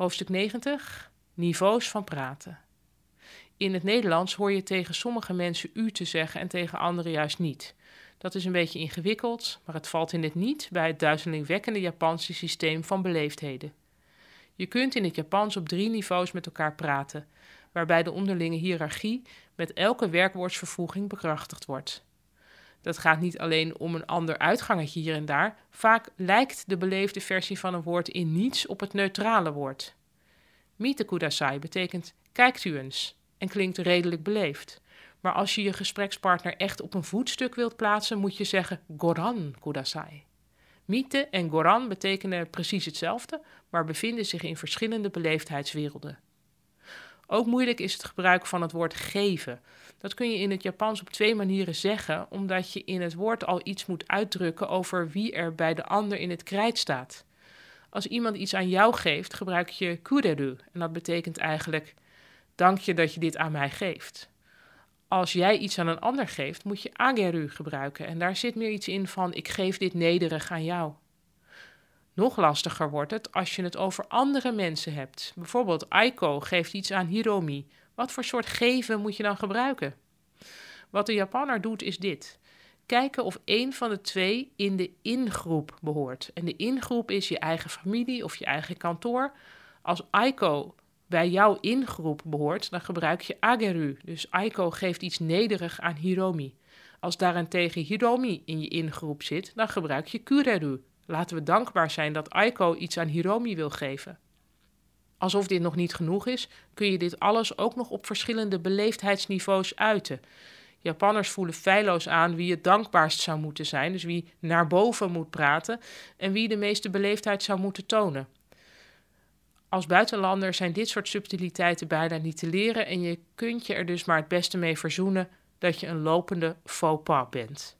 Hoofdstuk 90. Niveaus van praten. In het Nederlands hoor je tegen sommige mensen u te zeggen en tegen anderen juist niet. Dat is een beetje ingewikkeld, maar het valt in het niet bij het duizelingwekkende Japanse systeem van beleefdheden. Je kunt in het Japans op drie niveaus met elkaar praten, waarbij de onderlinge hiërarchie met elke werkwoordsvervoeging bekrachtigd wordt. Dat gaat niet alleen om een ander uitgangetje hier en daar. Vaak lijkt de beleefde versie van een woord in niets op het neutrale woord. Mite kudasai betekent kijkt u eens en klinkt redelijk beleefd. Maar als je je gesprekspartner echt op een voetstuk wilt plaatsen, moet je zeggen goran kudasai. Mite en goran betekenen precies hetzelfde, maar bevinden zich in verschillende beleefdheidswerelden. Ook moeilijk is het gebruik van het woord geven. Dat kun je in het Japans op twee manieren zeggen, omdat je in het woord al iets moet uitdrukken over wie er bij de ander in het krijt staat. Als iemand iets aan jou geeft, gebruik je kureru en dat betekent eigenlijk dank je dat je dit aan mij geeft. Als jij iets aan een ander geeft, moet je ageru gebruiken en daar zit meer iets in van ik geef dit nederig aan jou. Nog lastiger wordt het als je het over andere mensen hebt. Bijvoorbeeld Aiko geeft iets aan Hiromi. Wat voor soort geven moet je dan gebruiken? Wat de Japanner doet is dit. Kijken of één van de twee in de ingroep behoort. En de ingroep is je eigen familie of je eigen kantoor. Als Aiko bij jouw ingroep behoort, dan gebruik je ageru. Dus Aiko geeft iets nederig aan Hiromi. Als daarentegen Hiromi in je ingroep zit, dan gebruik je kureru. Laten we dankbaar zijn dat Aiko iets aan Hiromi wil geven. Alsof dit nog niet genoeg is, kun je dit alles ook nog op verschillende beleefdheidsniveaus uiten. Japanners voelen feilloos aan wie het dankbaarst zou moeten zijn, dus wie naar boven moet praten en wie de meeste beleefdheid zou moeten tonen. Als buitenlander zijn dit soort subtiliteiten bijna niet te leren en je kunt je er dus maar het beste mee verzoenen dat je een lopende faux pas bent.